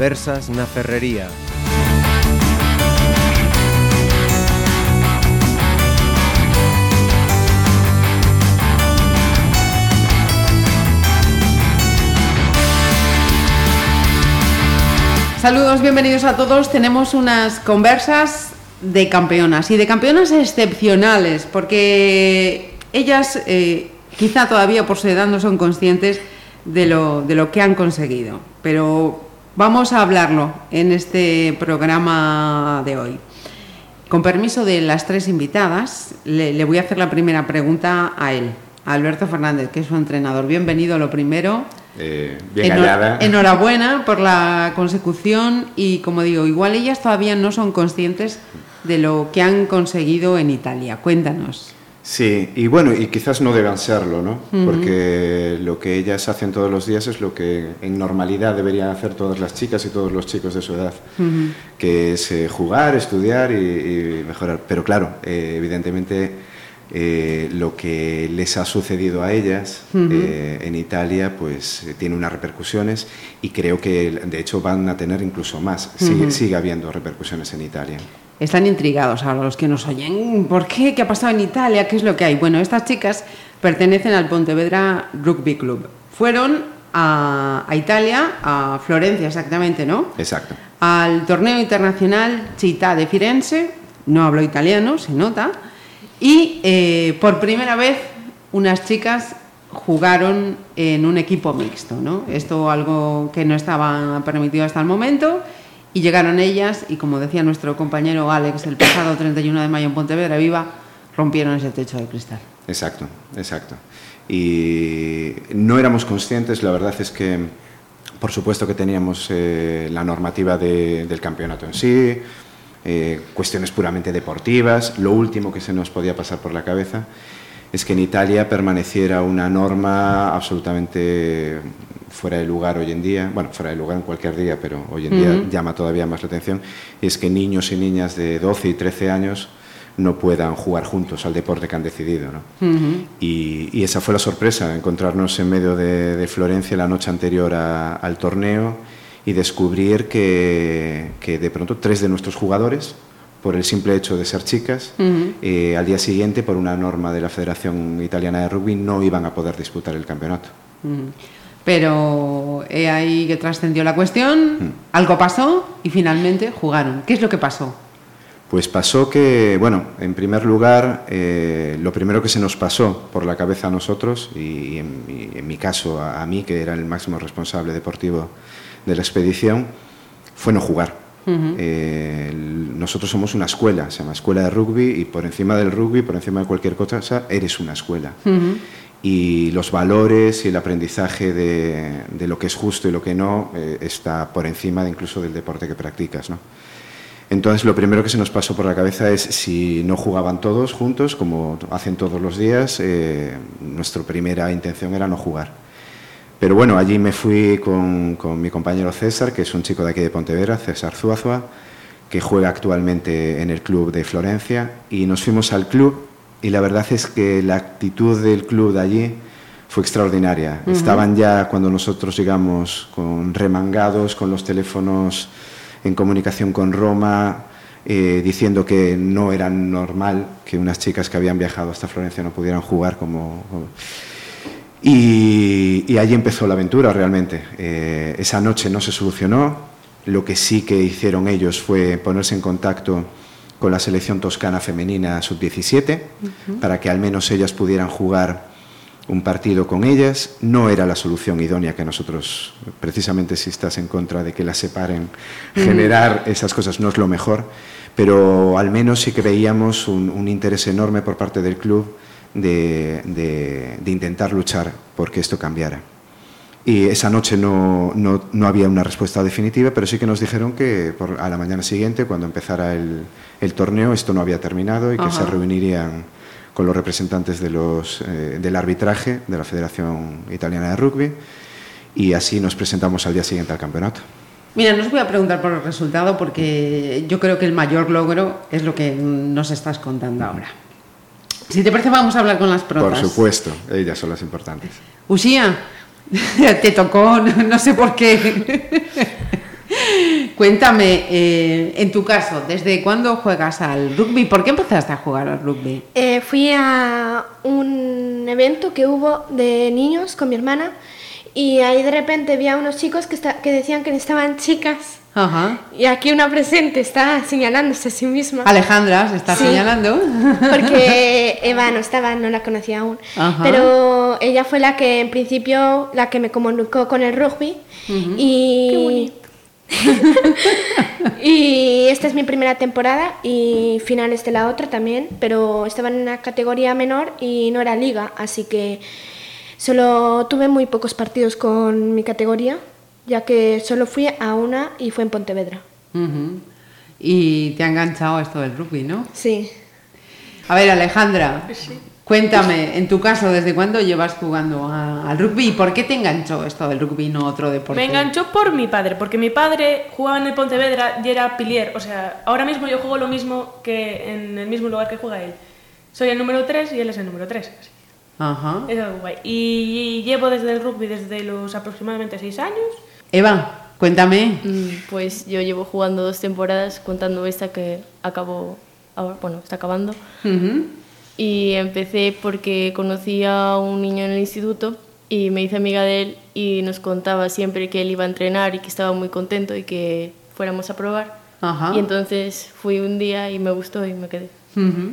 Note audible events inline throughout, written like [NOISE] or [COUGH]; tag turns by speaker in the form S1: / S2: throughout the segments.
S1: Conversas na Ferrería.
S2: Saludos, bienvenidos a todos. Tenemos unas conversas de campeonas y de campeonas excepcionales, porque ellas eh, quizá todavía por su edad no son conscientes de lo, de lo que han conseguido, pero vamos a hablarlo en este programa de hoy. Con permiso de las tres invitadas, le, le voy a hacer la primera pregunta a él, a Alberto Fernández, que es su entrenador. Bienvenido, lo primero.
S3: Eh, bien
S2: Enhor-
S3: hallada.
S2: Enhorabuena por la consecución y como digo, igual ellas todavía no son conscientes de lo que han conseguido en Italia. Cuéntanos.
S3: Sí, y bueno, y quizás no deban serlo, ¿no? Porque lo que ellas hacen todos los días es lo que en normalidad deberían hacer todas las chicas y todos los chicos de su edad, que es eh, jugar, estudiar y, y mejorar. Pero claro, eh, evidentemente eh, lo que les ha sucedido a ellas eh, en Italia, pues tiene unas repercusiones y creo que de hecho van a tener incluso más. Sigue, sigue habiendo repercusiones en Italia.
S2: Están intrigados ahora los que nos oyen. ¿Por qué? ¿Qué ha pasado en Italia? ¿Qué es lo que hay? Bueno, estas chicas pertenecen al Pontevedra Rugby Club. Fueron a, a Italia, a Florencia exactamente, ¿no?
S3: Exacto.
S2: al torneo internacional Città de Firenze, no hablo italiano, se nota, y eh, por primera vez unas chicas jugaron en un equipo mixto, ¿no? Esto algo que no estaba permitido hasta el momento, y llegaron ellas, y como decía nuestro compañero Alex el pasado 31 de mayo en Pontevedra Viva, rompieron ese techo de cristal.
S3: Exacto, exacto. Y no éramos conscientes, la verdad es que, por supuesto que teníamos eh, la normativa de- del campeonato en sí, eh, cuestiones puramente deportivas, lo último que se nos podía pasar por la cabeza es que en Italia permaneciera una norma absolutamente fuera de lugar hoy en día, bueno, fuera de lugar en cualquier día, pero hoy en día llama todavía más la atención, es que niños y niñas de 12 y 13 años no puedan jugar juntos al deporte que han decidido. ¿no? y, y esa fue la sorpresa, encontrarnos en medio de, de Florencia la noche anterior a- al torneo y descubrir que, que de pronto tres de nuestros jugadores, por el simple hecho de ser chicas, eh, al día siguiente, por una norma de la Federación Italiana de Rugby, no iban a poder disputar el campeonato.
S2: Mm. Pero he ahí que trascendió la cuestión, algo pasó y finalmente jugaron. ¿Qué es lo que pasó?
S3: Pues pasó que, bueno, en primer lugar, eh, lo primero que se nos pasó por la cabeza a nosotros, y en, mi- en mi caso a, a mí, que era el máximo responsable deportivo de la expedición, fue no jugar. Eh, nosotros somos una escuela, se llama Escuela de Rugby, y por encima del rugby, por encima de cualquier cosa, eres una escuela. Y los valores y el aprendizaje de, de lo que es justo y lo que no eh, está por encima de incluso del deporte que practicas. ¿no? Entonces, lo primero que se nos pasó por la cabeza es si no jugaban todos juntos, como hacen todos los días, eh, nuestra primera intención era no jugar. Pero bueno, allí me fui con, con mi compañero César, que es un chico de aquí de Pontevedra, César Zuazua, que juega actualmente en el club de Florencia, y nos fuimos al club, y la verdad es que la actitud del club de allí fue extraordinaria. Estaban ya cuando nosotros llegamos con remangados, con los teléfonos en comunicación con Roma, eh, diciendo que no era normal que unas chicas que habían viajado hasta Florencia no pudieran jugar como... como- Y, y allí empezó la aventura realmente. Eh, esa noche no se solucionó. Lo que sí que hicieron ellos fue ponerse en contacto con la selección toscana femenina sub-17 para que al menos ellas pudieran jugar un partido con ellas. No era la solución idónea que nosotros, precisamente si estás en contra de que las separen, generar esas cosas no es lo mejor, pero al menos sí que veíamos un, un interés enorme por parte del club de, de- de intentar luchar porque esto cambiara. Y esa noche no, no- no había una respuesta definitiva, pero sí que nos dijeron que por- a la mañana siguiente, cuando empezara el, el torneo, esto no había terminado y que
S2: Ajá.
S3: se reunirían con los representantes de los, eh, del arbitraje de la Federación Italiana de Rugby y así nos presentamos al día siguiente al campeonato.
S2: Mira, no os voy a preguntar por el resultado porque yo creo que el mayor logro es lo que nos estás contando ahora. Si te parece, vamos a hablar con las protas.
S3: Por supuesto, ellas son las importantes.
S2: Usía, [LAUGHS] te tocó, no, sé por qué. [LAUGHS] Cuéntame, eh, en tu caso, ¿desde cuándo juegas al rugby? ¿Por qué empezaste a jugar al rugby?
S1: Eh, fui a un evento que hubo de niños con mi hermana y ahí de repente vi a unos chicos que, está- que decían que necesitaban chicas.
S2: Ajá.
S1: Y aquí una presente está señalándose a sí misma.
S2: Alejandra, se está
S1: Sí.
S2: señalando.
S1: Porque [LAUGHS] Eva no estaba, no la conocía aún.
S2: Ajá.
S1: Pero ella fue la que en principio, la que me comunicó con el rugby. Y... [LAUGHS] y esta es mi primera temporada y finales de la otra también, pero estaba en una categoría menor y no era liga, así que solo tuve muy pocos partidos con mi categoría, ya que solo fui a una y fue en Pontevedra.
S2: Y te ha enganchado esto del rugby, ¿no?
S1: Sí.
S2: A ver, Alejandra, cuéntame, en tu caso, ¿desde cuándo llevas jugando a- al rugby y por qué te enganchó esto del rugby y no otro deporte?
S4: Me enganchó por mi padre, porque mi padre jugaba en el Pontevedra y era pilier. O sea, ahora mismo yo juego lo mismo que en el mismo lugar que juega él. Soy el número 3 y él es el número 3.
S2: Ajá.
S4: Es algo guay. Y llevo desde el rugby desde los aproximadamente 6 años.
S2: Eva, cuéntame.
S5: Mm, Pues yo llevo jugando dos temporadas, contando esta que acabó ahora, bueno, está acabando.
S2: Ujú.
S5: Y empecé porque conocí a un niño en el instituto y me hice amiga de él y nos contaba siempre que él iba a entrenar y que estaba muy contento y que fuéramos a probar.
S2: Ajá.
S5: Y entonces fui un día y me gustó y me quedé.
S2: Ujú.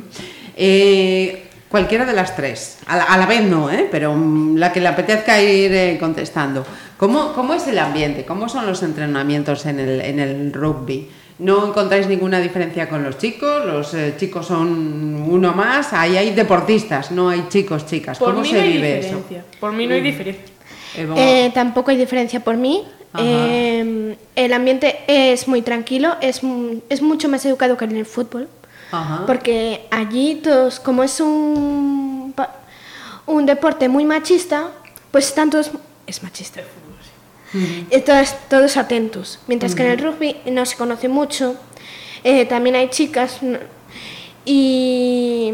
S2: Eh, cualquiera de las tres, a la, a la vez no, ¿eh? pero mm, la que le apetezca ir eh, contestando. ¿Cómo, ¿Cómo es el ambiente? ¿Cómo son los entrenamientos en el, en el rugby? ¿No encontráis ninguna diferencia con los chicos? ¿Los eh, chicos son uno más? Ahí hay deportistas, no hay chicos, chicas.
S4: Por
S2: ¿Cómo
S4: mí
S2: se
S4: no hay
S2: vive eso?
S4: diferencia. Por mí no hay diferencia.
S2: Eva,
S1: Eh, tampoco hay diferencia por mí. Eh, el ambiente es muy tranquilo, es, es mucho más educado que en el fútbol.
S2: Ajá.
S1: Porque allí todos, como es un, un deporte muy machista, pues están todos... Es machista. Eh, todos, todos atentos. Mientras que en el rugby no se conoce mucho. eh, también hay chicas. y,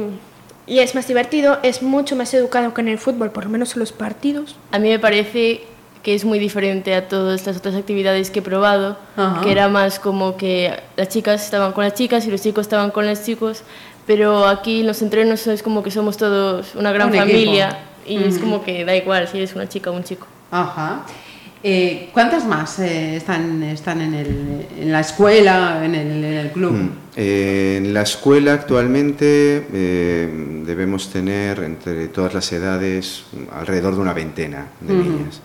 S1: y es más divertido, es mucho más educado que en el fútbol, por lo menos en los partidos.
S5: A mí me parece que es muy diferente a todas las otras actividades que he probado,
S2: Ajá.
S5: que era más como que las chicas estaban con las chicas y los chicos estaban con los chicos, pero aquí en los entrenos es como que somos todos una gran
S2: Un equipo.
S5: familia y es como que da igual si eres una chica o un chico.
S2: Ajá. Eh, ¿Cuántas más eh, están, están en, el- en la escuela, en el, en el club?
S3: Mm. Eh, en la escuela actualmente eh, debemos tener entre todas las edades alrededor de una veintena de niñas.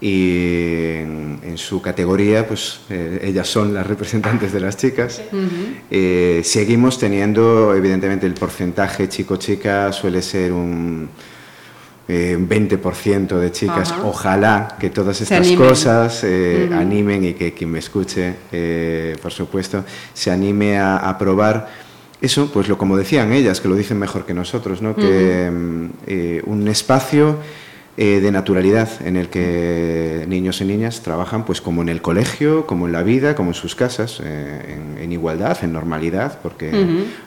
S3: Y en, en su categoría, pues eh, ellas son las representantes de las chicas. Eh, seguimos teniendo, evidentemente, el porcentaje chico-chica suele ser un eh, un 20% de chicas. Ojalá que todas estas
S2: animen.
S3: cosas eh, animen y que quien me escuche, eh, por supuesto, se anime a, a probar eso, pues lo como decían ellas, que lo dicen mejor que nosotros, ¿no? que mm, un espacio eh, de naturalidad en el que niños y niñas trabajan pues como en el colegio, como en la vida, como en sus casas, eh, en, en igualdad, en normalidad, porque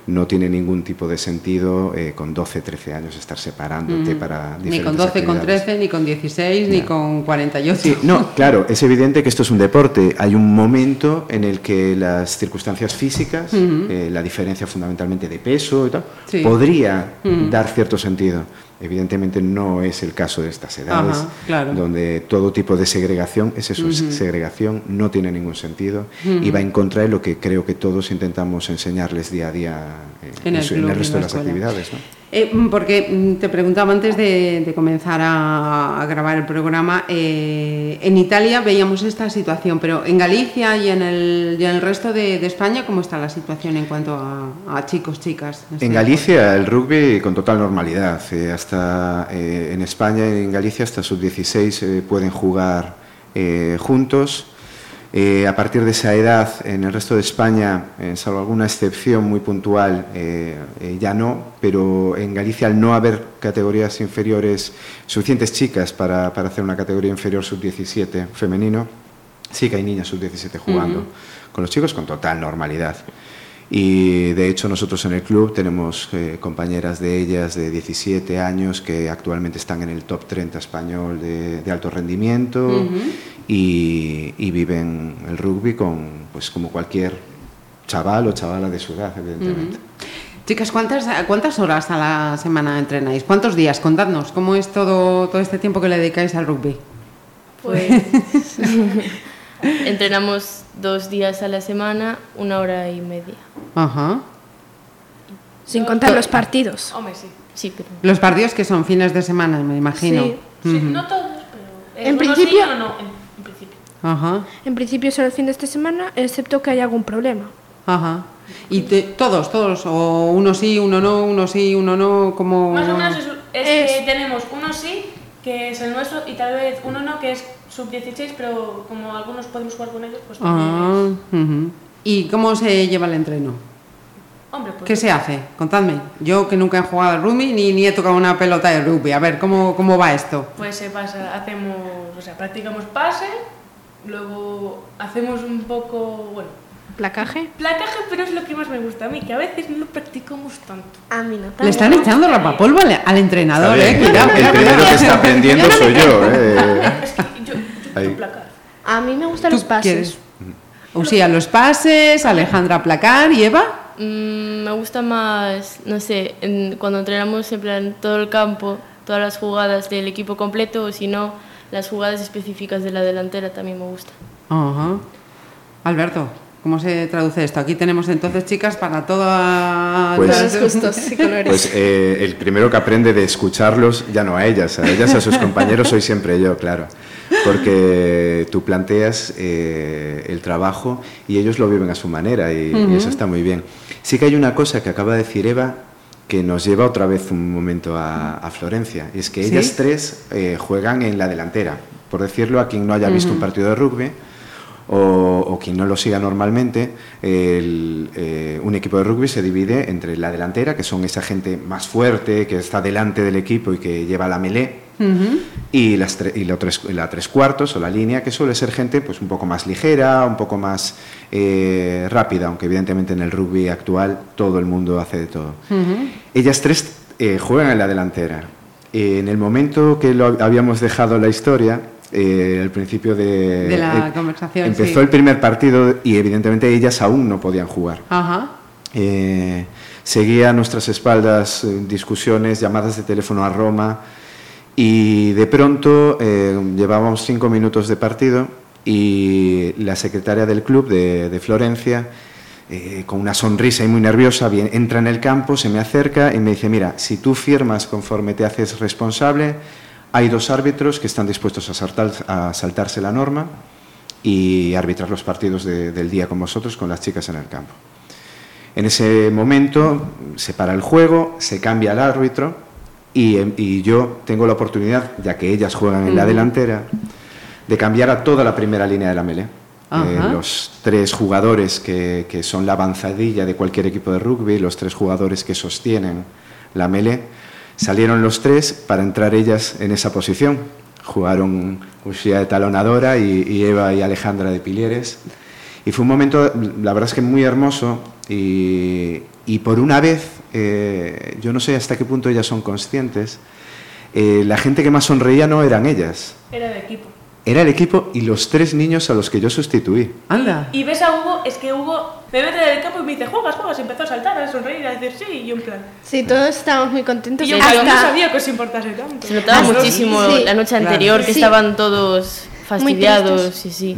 S3: no tiene ningún tipo de sentido eh, con 12, 13 años estar separándote para
S2: Ni con 12, con
S3: actividades.
S2: 13, ni con 16, ni con 48.
S3: Sí, no, [LAUGHS] claro, es evidente que esto es un deporte. Hay un momento en el que las circunstancias físicas, eh, la diferencia fundamentalmente de peso y tal,
S2: Sí.
S3: podría dar cierto sentido. Evidentemente no es el caso de estas edades,
S2: Ajá, claro.
S3: donde todo tipo de segregación, es eso, es segregación, no tiene ningún sentido y va en contra de lo que creo que todos intentamos enseñarles día a día eh,
S2: En el
S3: su-
S2: club, en
S3: resto de las
S2: escuela.
S3: actividades. ¿no?
S2: Eh, mm, porque mm, te preguntaba antes de, comenzar a, grabar el programa, eh, en Italia veíamos esta situación, pero en Galicia y en el, resto de, España, ¿cómo está la situación en cuanto a, a chicos, chicas?
S3: En Galicia el rugby con total normalidad. eh, hasta eh, en España en Galicia hasta sub-16 eh, pueden jugar eh, juntos. Eh, a partir de esa edad, en el resto de España, eh, salvo alguna excepción muy puntual, eh, ya no, pero en Galicia al no haber categorías inferiores, suficientes chicas para, para hacer una categoría inferior sub-17 femenino, sí que hay niñas sub-17 jugando con los chicos con total normalidad. Y de hecho nosotros en el club tenemos eh, compañeras de ellas de 17 años que actualmente están en el top 30 español de, de alto rendimiento y, y viven el rugby con, pues como cualquier chaval o chavala de su edad, evidentemente.
S2: Chicas, ¿cuántas, ¿cuántas horas a la semana entrenáis? ¿Cuántos días? Contadnos, ¿cómo es todo, todo este tiempo que le dedicáis al rugby?
S5: Pues [LAUGHS] entrenamos dos días a la semana, una hora y media.
S2: Ajá.
S1: Sin contar los partidos.
S4: Hombre, sí.
S5: Sí, pero
S2: Los partidos que son fines de semana, me imagino.
S1: Sí.
S4: Sí, No todos, pero...
S1: En
S4: unos
S1: principio-
S4: sí, uno no, en, en principio.
S2: Ajá,
S1: En principio solo el fin de esta semana, excepto que haya algún problema.
S2: ajá. Y te- todos, todos, o uno sí, uno no, uno sí, uno no, como...
S4: Más o menos es, es
S1: Es-
S4: que tenemos uno sí, que es el nuestro, y tal vez uno no, que es sub-16, pero como algunos podemos jugar con ellos, pues
S2: Ah. ¿Y cómo se lleva el entreno?
S4: Hombre, pues...
S2: ¿Qué se hace? Contadme. Yo que nunca he jugado al rugby ni, ni he tocado una pelota de rugby. A ver, ¿cómo, cómo va esto?
S4: Pues se pasa, hacemos, o sea, practicamos pase, luego hacemos un poco, bueno,
S1: Placaje.
S4: placaje, pero es lo que más me gusta a mí, que a veces no lo practicamos tanto.
S1: A mí no.
S2: Le están echando rapapolvo al, al entrenador,
S3: Está
S2: ¿eh? Cuidado,
S3: el primero que está aprendiendo soy yo. ¿eh?
S4: Es que yo, yo placar.
S1: A mí me gustan
S2: ¿Tú
S1: los pases.
S2: quieres? Usía los pases, Alejandra placar y Eva.
S5: mm, me gusta más, no sé, en- cuando entrenamos en plan todo el campo, todas las jugadas del equipo completo, o si no, las jugadas específicas de la delantera también me gustan.
S2: Ajá. Alberto, ¿cómo se traduce esto? Aquí tenemos entonces chicas para todas
S3: Pues-
S2: las-
S1: Todos gustos y colores.
S3: Pues eh, el primero que aprende de escucharlos, ya no a ellas, a ellas, a sus [LAUGHS] compañeros, soy siempre yo, claro. Porque tú planteas eh, el trabajo y ellos lo viven a su manera y, y eso está muy bien. Sí que hay una cosa que acaba de decir Eva que nos lleva otra vez un momento a, a Florencia, y es que
S2: ¿Sí?
S3: ellas tres eh, juegan en la delantera. Por decirlo, a quien no haya visto un partido de rugby, o, o quien no lo siga normalmente, el, eh, un equipo de rugby se divide entre la delantera, que son esa gente más fuerte, que está delante del equipo y que lleva la
S2: Ujú.
S3: y, las y la, tres, la tres cuartos o la línea, que suele ser gente pues, un poco más ligera, un poco más eh, rápida, aunque evidentemente en el rugby actual todo el mundo hace de todo. Ellas tres eh, juegan en la delantera. Eh, en el momento que lo habíamos dejado la historia, eh, al principio de,
S2: De la
S3: eh,
S2: conversación,
S3: empezó
S2: sí.
S3: el primer partido y evidentemente ellas aún no podían jugar.
S2: Ajá.
S3: Eh, seguía a nuestras espaldas eh, discusiones, llamadas de teléfono a Roma y de pronto eh, llevábamos cinco minutos de partido y la secretaria del club de, Florencia, eh, con una sonrisa y muy nerviosa, bien, entra en el campo, se me acerca y me dice, mira, si tú firmas conforme te haces responsable, hay dos árbitros que están dispuestos a, a saltarse la norma y arbitrar los partidos de- del día con vosotros, con las chicas en el campo. En ese momento se para el juego, se cambia el árbitro y, y yo tengo la oportunidad, ya que ellas juegan en la delantera, de cambiar a toda la primera línea de la melee. Eh, los tres jugadores que, que son la avanzadilla de cualquier equipo de rugby, los tres jugadores que sostienen la melee, salieron los tres para entrar ellas en esa posición. Jugaron Ushia de talonadora y, y Eva y Alejandra de pilieres. Y fue un momento, la verdad es que muy hermoso y, y por una vez, eh, yo no sé hasta qué punto ellas son conscientes, eh, la gente que más sonreía no eran ellas,
S4: Era de equipo.
S3: era el equipo y los tres niños a los que yo sustituí.
S2: Anda.
S4: Y ves a Hugo, es que Hugo me mete del campo y me dice, juegas, juegas, y empezó a saltar, a sonreír, a decir sí, y yo en plan.
S1: Sí, todos estábamos muy contentos.
S4: Y yo claro, no
S1: hasta-
S4: sabía que os importase tanto.
S5: Se notaba
S1: Hasta-
S5: muchísimo
S1: sí.
S5: la noche
S2: Claro.
S5: anterior que
S1: Sí.
S5: estaban todos fastidiados, sí, sí.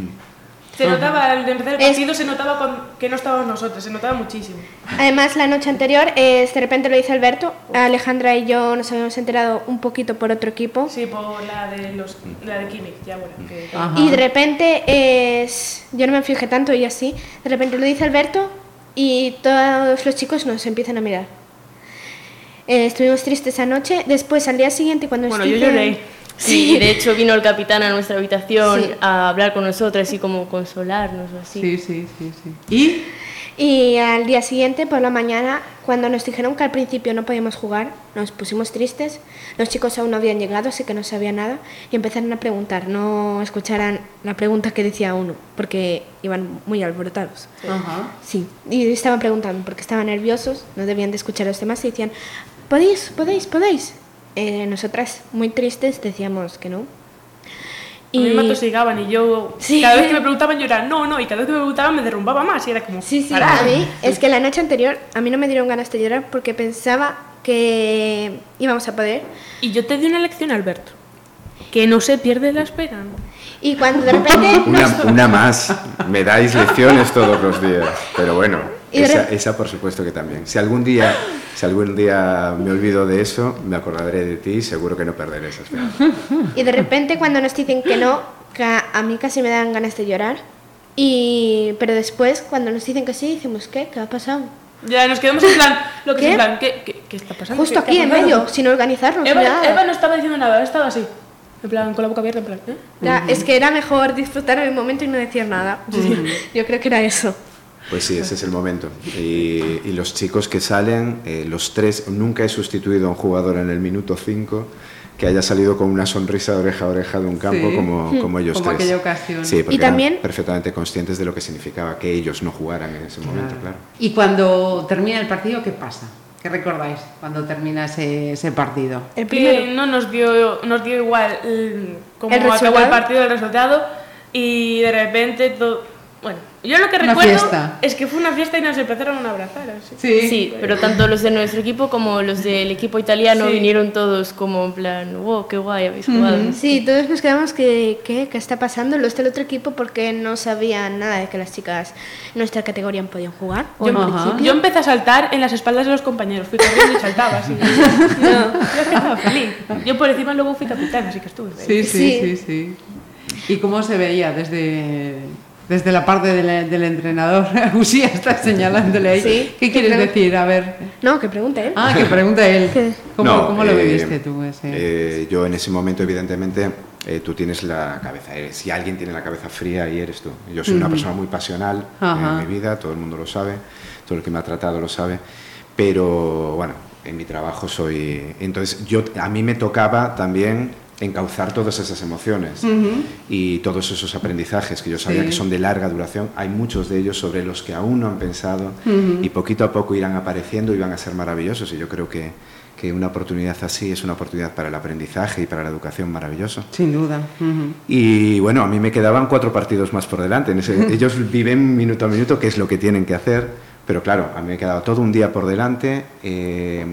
S4: Se notaba, al empezar el
S1: Es-
S4: partido se notaba con- que no estábamos nosotros, se notaba muchísimo.
S1: Además, la noche anterior, eh, de repente lo dice Alberto, Alejandra y yo nos habíamos enterado un poquito por otro equipo.
S4: Sí, por la de los la de Kimmich, ya bueno. Que.
S1: Y de repente, es, yo no me fijé tanto y así, de repente lo dice Alberto y todos los chicos nos empiezan a mirar. Eh, estuvimos tristes esa noche, después al día siguiente cuando
S4: Bueno,
S1: nos
S4: yo lloré.
S5: Sí, de hecho vino el capitán a nuestra habitación
S1: Sí.
S5: a hablar con nosotras y como consolarnos o así.
S2: Sí, sí, sí, sí. ¿Y?
S1: Y al día siguiente, por la mañana, cuando nos dijeron que al principio no podíamos jugar, nos pusimos tristes. Los chicos aún no habían llegado, así que no sabía nada. Y empezaron a preguntar, no escucharan la pregunta que decía uno, porque iban muy alborotados.
S2: Ajá.
S1: Sí, y estaban preguntando porque estaban nerviosos, no debían de escuchar a los demás y decían, ¿podéis, podéis, podéis? Eh, nosotras, muy tristes, decíamos que no.
S4: A mí
S1: Y-
S4: me atosigaban y yo,
S1: Sí.
S4: cada vez que me preguntaban yo era no, no, y cada vez que me preguntaban me derrumbaba más y era como...
S1: Sí, sí,
S4: "Para".
S1: a mí es que la noche anterior a mí no me dieron ganas de llorar porque pensaba que íbamos a poder.
S4: Y yo te di una lección, Alberto, que no se pierde la esperanza.
S1: Y cuando de repente... [LAUGHS]
S3: Una, una [LAUGHS] más. Me dais lecciones todos los días. Pero bueno,
S1: Y
S3: esa, por supuesto que también. Si algún día, [GASPS] si algún día me olvido de eso, me acordaré de ti y seguro que no perderé esa esperanza. [LAUGHS]
S1: Y de repente cuando nos dicen que no, que a mí casi me dan ganas de llorar. Y, pero después cuando nos dicen que sí, decimos, ¿qué? ¿Qué ha pasado?
S4: Ya nos quedamos en plan, lo que es
S1: ¿Qué?
S4: en plan, ¿qué, qué, qué está pasando?
S1: Justo
S4: ¿Qué- qué
S1: aquí en medio, sin organizarnos.
S4: Eva,
S1: nada.
S4: Eva no estaba diciendo nada, estaba así. En plan, con la boca abierta, en plan, ¿eh?
S1: Ya, Es que era mejor disfrutar el momento y no decir nada. Yo creo que era eso.
S3: Pues sí, ese es el momento. Y, y los chicos que salen, eh, los tres, nunca he sustituido a un jugador en el minuto 5 que haya salido con una sonrisa de oreja a oreja de un campo
S2: Sí.
S3: como, como ellos
S2: Como
S3: tres.
S2: aquella ocasión.
S3: Sí, porque
S1: Y también-
S3: eran perfectamente conscientes de lo que significaba que ellos no jugaran en ese momento, claro.
S2: Y cuando termina el partido, ¿qué pasa? ¿Qué recordáis cuando termina ese, ese partido?
S1: El
S4: que
S1: primero.
S4: no nos dio, nos dio igual eh, cómo
S1: ¿El
S4: acabó el partido, el resultado, y de repente todo... Bueno, yo lo que
S2: Una
S4: recuerdo
S2: fiesta.
S4: es que fue una fiesta y nos empezaron a abrazar. Así.
S5: Sí, pero tanto los de nuestro equipo como los del equipo italiano
S4: Sí.
S5: vinieron todos como en plan, wow, qué guay habéis jugado.
S1: Sí, todos nos quedamos que, ¿qué? ¿Qué está pasando? Los del otro equipo porque no sabían nada de que las chicas en nuestra categoría podían jugar.
S4: Yo, empecé a saltar en las espaldas de los compañeros, fui corriendo y saltaba así. [LAUGHS] No, yo estaba feliz. Yo por encima luego fui capitán, así que estuve feliz.
S2: Sí, sí, sí,
S1: Sí.
S2: sí. ¿Y cómo se veía desde, desde la parte del, del entrenador? [LAUGHS] Usía está señalándole ahí.
S1: Sí,
S2: ¿Qué quieres decir? A ver.
S1: No, que pregunte él.
S2: Ah, que pregunta él.
S1: ¿Qué?
S2: ¿Cómo,
S3: No,
S2: cómo lo
S3: eh,
S2: viviste tú ese?
S3: eh, yo en ese momento, evidentemente, eh, tú tienes la cabeza. eh, si alguien tiene la cabeza fría, ahí eres tú. Yo soy una persona muy pasional
S2: Ajá.
S3: en mi vida, todo el mundo lo sabe, todo el que me ha tratado lo sabe. Pero bueno, en mi trabajo soy. Entonces, yo, a mí me tocaba también encauzar todas esas emociones y todos esos aprendizajes que yo sabía
S2: Sí.
S3: que son de larga duración. Hay muchos de ellos sobre los que aún no han pensado y poquito a poco irán apareciendo y van a ser maravillosos. Y yo creo que, que una oportunidad así es una oportunidad para el aprendizaje y para la educación maravilloso.
S2: Sin duda.
S3: Y bueno, a mí me quedaban cuatro partidos más por delante. [LAUGHS] Ellos viven minuto a minuto qué es lo que tienen que hacer, pero claro, a mí me quedaba todo un día por delante. eh,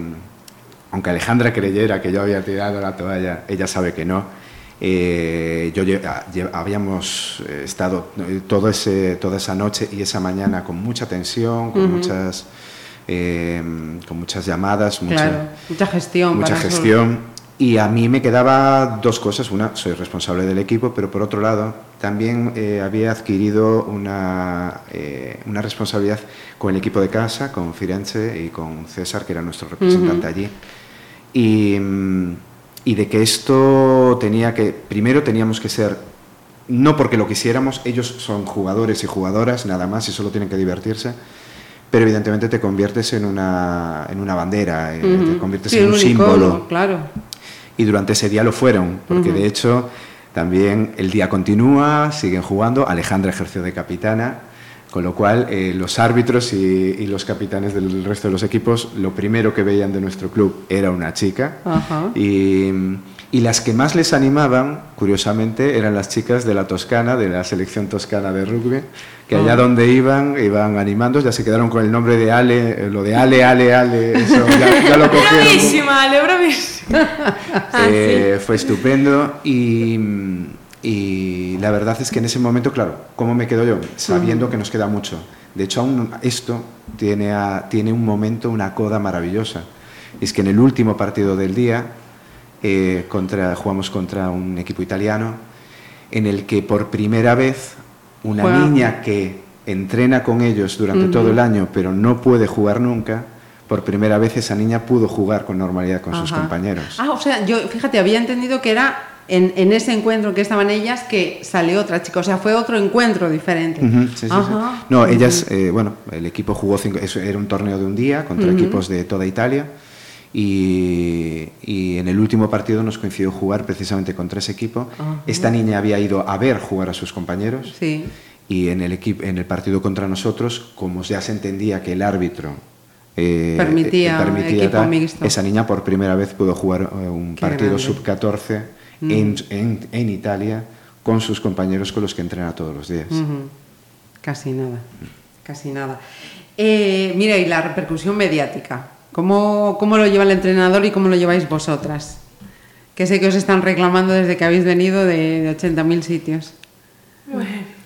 S3: aunque Alejandra creyera que yo había tirado la toalla, ella sabe que no. Eh, yo lle- a- lle- habíamos eh, estado eh, todo ese, toda esa noche y esa mañana con mucha tensión, con muchas eh, con muchas llamadas, mucha,
S2: Claro, mucha gestión.
S3: mucha
S2: eso.
S3: gestión. Y a mí me quedaba dos cosas. Una, soy responsable del equipo, pero por otro lado, también eh, había adquirido una, una responsabilidad con el equipo de casa, con Firenze y con César, que era nuestro representante allí. Y, mm, y de que esto tenía que, primero teníamos que ser, no porque lo quisiéramos, ellos son jugadores y jugadoras, nada más, y solo tienen que divertirse. Pero evidentemente te conviertes en una, en una bandera, eh, te conviertes
S2: Sí,
S3: en un, símbolo.
S2: Claro.
S3: Y durante ese día lo fueron, porque de hecho también el día continúa, siguen jugando, Alejandra ejerció de capitana, con lo cual eh, los árbitros y, y los capitanes del resto de los equipos lo primero que veían de nuestro club era una chica.
S2: Ajá.
S3: Y, y las que más les animaban, curiosamente, eran las chicas de la Toscana, de la selección toscana de rugby, que allá
S2: Ah.
S3: donde iban, iban animando, ya se quedaron con el nombre de Ale, eh, lo de Ale, Ale, Ale, eso ya, ya lo cogieron.
S4: Bravísima, Ale, bravísima. [LAUGHS]
S3: Eh, Fue estupendo y, y la verdad es que en ese momento, claro, ¿cómo me quedo yo? Sabiendo que nos queda mucho. De hecho, aún esto tiene, a- tiene un momento, una coda maravillosa. Es que en el último partido del día eh, contra, jugamos contra un equipo italiano en el que por primera vez una
S2: Juega.
S3: niña que entrena con ellos durante todo el año pero no puede jugar nunca, por primera vez esa niña pudo jugar con normalidad con sus
S2: Ajá.
S3: compañeros.
S2: Ah, o sea, yo, fíjate, había entendido que era en, en ese encuentro en que estaban ellas que salió otra chica. O sea, fue otro encuentro diferente.
S3: Ujú, sí, sí, sí.
S2: Ajá.
S3: No, ellas, eh, bueno, el equipo jugó cinco, eso era un torneo de un día contra equipos de toda Italia y, y en el último partido nos coincidió jugar precisamente contra ese equipo.
S2: Ajá.
S3: Esta niña había ido a ver jugar a sus compañeros
S2: Sí.
S3: y en el, equipo, en el partido contra nosotros, como ya se entendía que el árbitro eh,
S2: Permitía equipo
S3: tal,
S2: mixto.
S3: esa niña por primera vez pudo jugar eh, un
S2: Qué
S3: partido
S2: grande. Mm.
S3: sub-14 en, en, en Italia con sus compañeros con los que entrena todos los días.
S2: Casi nada, casi nada. Eh, mira, y la repercusión mediática. ¿Cómo, ¿Cómo lo lleva el entrenador y cómo lo lleváis vosotras? Que sé que os están reclamando desde que habéis venido de, de 80.000 sitios.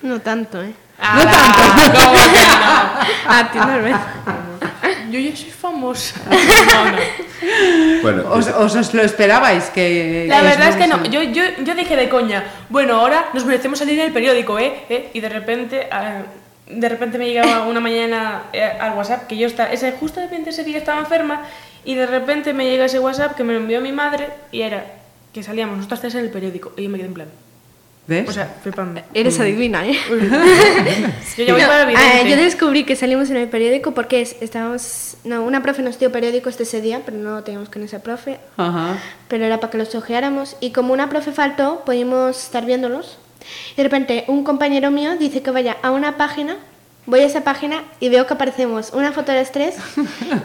S1: No tanto, ¿eh?
S4: no tanto. ¿Cómo que no?
S1: A ti.
S4: Yo ya soy famosa. [LAUGHS] No, no.
S3: Bueno,
S2: ¿Os, os, os lo esperabais? Que,
S4: La
S2: que
S4: verdad es que no. Yo, yo, yo dije de coña, bueno, ahora nos merecemos salir en el periódico, ¿eh? ¿Eh? Y de repente, ah, de repente me llegaba una mañana eh, al WhatsApp que yo estaba, ese, justo de repente ese día estaba enferma y de repente me llega ese WhatsApp que me lo envió mi madre y era que salíamos nosotras tres en el periódico y yo me quedé en plan,
S2: ¿Ves?
S4: o sea, flipando.
S1: Eres adivina, ¿eh? [LAUGHS]
S4: Yo ya voy
S1: No,
S4: para
S1: eh, yo descubrí que salimos en el periódico porque es- estábamos... No, una profe nos dio periódicos ese día, pero no lo teníamos con esa profe.
S2: Ajá.
S1: Pero era para que los ojeáramos. Y como una profe faltó, podíamos estar viéndolos. Y de repente un compañero mío dice que vaya a una página. Voy a esa página y veo que aparecemos una foto de las tres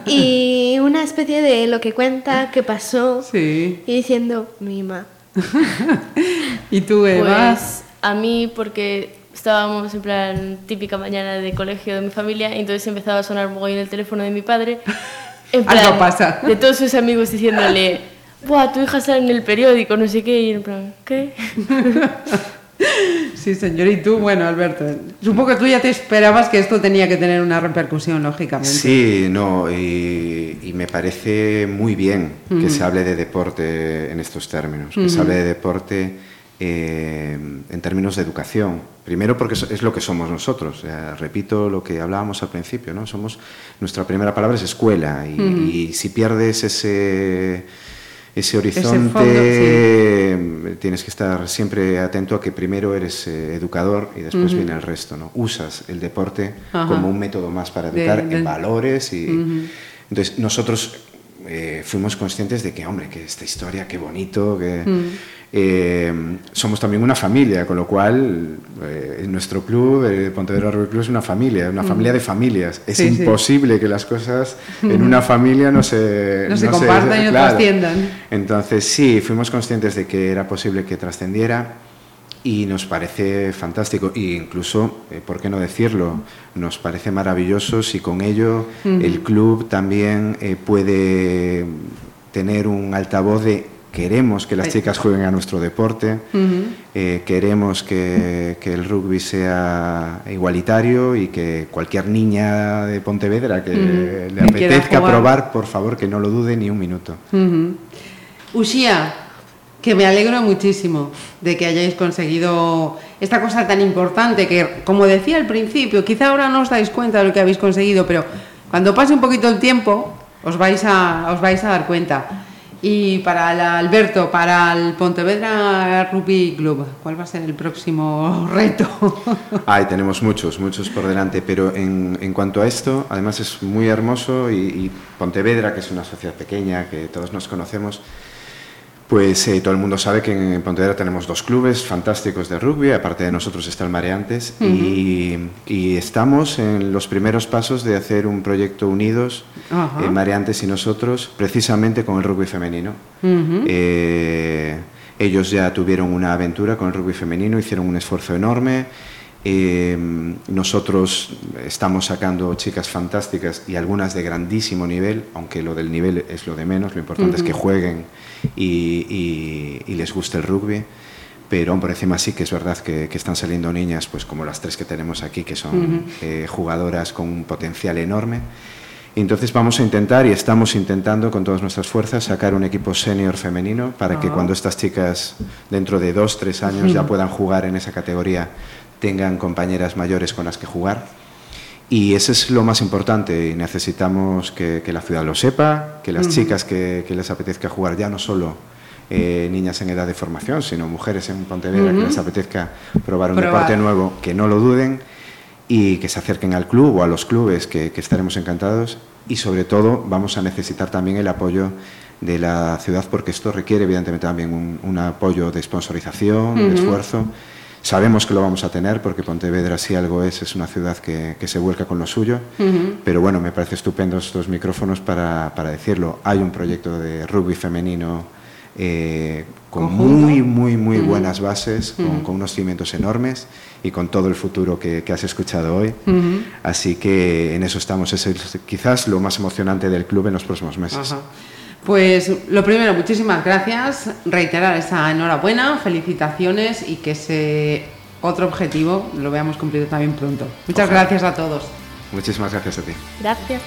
S1: y una especie de lo que cuenta, qué pasó.
S2: Sí.
S1: Y diciendo, mima. [LAUGHS]
S2: ¿Y tú, Eva?
S5: Pues a mí, porque estábamos en plan típica mañana de colegio de mi familia, y entonces empezaba a sonar mogollón el teléfono de mi padre. [LAUGHS] En plan,
S2: Algo pasa.
S5: De todos sus amigos diciéndole, Buah, tu hija sale en el periódico, no sé qué, y en plan, ¿qué? [LAUGHS]
S2: Sí, señor. ¿Y tú? Bueno, Alberto, supongo que tú ya te esperabas que esto tenía que tener una repercusión, lógicamente.
S3: Sí, no, y, y me parece muy bien que se hable de deporte en estos términos, que se hable de deporte eh, en términos de educación. Primero porque es- lo que somos nosotros. Repito lo que hablábamos al principio, ¿no? Somos, nuestra primera palabra es escuela y, y si pierdes ese, ese horizonte,
S2: fondo,
S3: eh, tienes que estar siempre atento a que primero eres eh, educador y después viene el resto, ¿no? Usas el deporte
S2: Ajá.
S3: como un método más para educar
S2: de-
S3: en valores y entonces nosotros eh, fuimos conscientes de que hombre que esta historia qué bonito que eh, somos también una familia con lo cual eh, nuestro club eh, Pontevedra Rugby Club es una familia una familia de familias es
S2: Sí, sí.
S3: imposible que las cosas en una [LAUGHS] familia no se
S2: No se compartan y no trasciendan.
S3: entonces sí fuimos conscientes de que era posible que trascendiera y nos parece fantástico e incluso, eh, ¿por qué no decirlo? Nos parece maravilloso si con ello el club también puede tener un altavoz de queremos que las chicas jueguen a nuestro deporte, eh, queremos que, que el rugby sea igualitario y que cualquier niña de Pontevedra que le
S2: Que quiera
S3: apetezca probar, por favor, que no lo dude ni un minuto.
S2: Ushia, que me alegro muchísimo de que hayáis conseguido esta cosa tan importante que, como decía al principio, quizá ahora no os dais cuenta de lo que habéis conseguido, pero cuando pase un poquito el tiempo os vais a, os vais a dar cuenta. Y para el Alberto, para el Pontevedra Rugby Club, ¿cuál va a ser el próximo [LAUGHS] reto?
S3: Ay, tenemos muchos, muchos por delante, pero en, en cuanto a esto, además es muy hermoso y, y Pontevedra, que es una sociedad pequeña, que todos nos conocemos, pues eh, todo el mundo sabe que en Pontevedra tenemos dos clubes fantásticos de rugby, aparte de nosotros está el Mareantes, y, y estamos en los primeros pasos de hacer un proyecto unidos,
S2: Ajá.
S3: eh, Mareantes y nosotros, precisamente con el rugby femenino. Eh, ellos ya tuvieron una aventura con el rugby femenino, hicieron un esfuerzo enorme. Eh, nosotros estamos sacando chicas fantásticas y algunas de grandísimo nivel, aunque lo del nivel es lo de menos, lo importante es que jueguen y, y- y les guste el rugby. Pero por encima sí que es verdad que, que están saliendo niñas, pues como las tres que tenemos aquí, que son eh, jugadoras con un potencial enorme. Entonces vamos a intentar y estamos intentando con todas nuestras fuerzas sacar un equipo senior femenino para que
S2: Ah.
S3: cuando estas chicas dentro de dos, tres años ya puedan jugar en esa categoría, tengan compañeras mayores con las que jugar. Y eso es lo más importante y necesitamos que, que la ciudad lo sepa, que las chicas que, que les apetezca jugar ya no solo eh, niñas en edad de formación, sino mujeres en Pontevedra que les apetezca probar un
S2: Probar.
S3: deporte nuevo, que no lo duden y que se acerquen al club o a los clubes, que, que estaremos encantados. Y sobre todo vamos a necesitar también el apoyo de la ciudad porque esto requiere evidentemente también un, un apoyo de sponsorización, de esfuerzo. Sabemos que lo vamos a tener porque Pontevedra, si algo es, es una ciudad que, que se vuelca con lo suyo. Pero bueno, me parece estupendo estos micrófonos para, para decirlo. Hay un proyecto de rugby femenino eh, con
S2: Conjunto.
S3: muy, muy, muy buenas bases, con, con unos cimientos enormes y con todo el futuro que, que has escuchado hoy. Así que en eso estamos. Es el- quizás lo más emocionante del club en los próximos meses.
S2: Pues lo primero, muchísimas gracias. Reiterar esa enhorabuena, felicitaciones y que ese otro objetivo lo veamos cumplido también pronto. Muchas
S3: Ojalá.
S2: gracias a todos.
S3: Muchísimas gracias a ti.
S5: Gracias.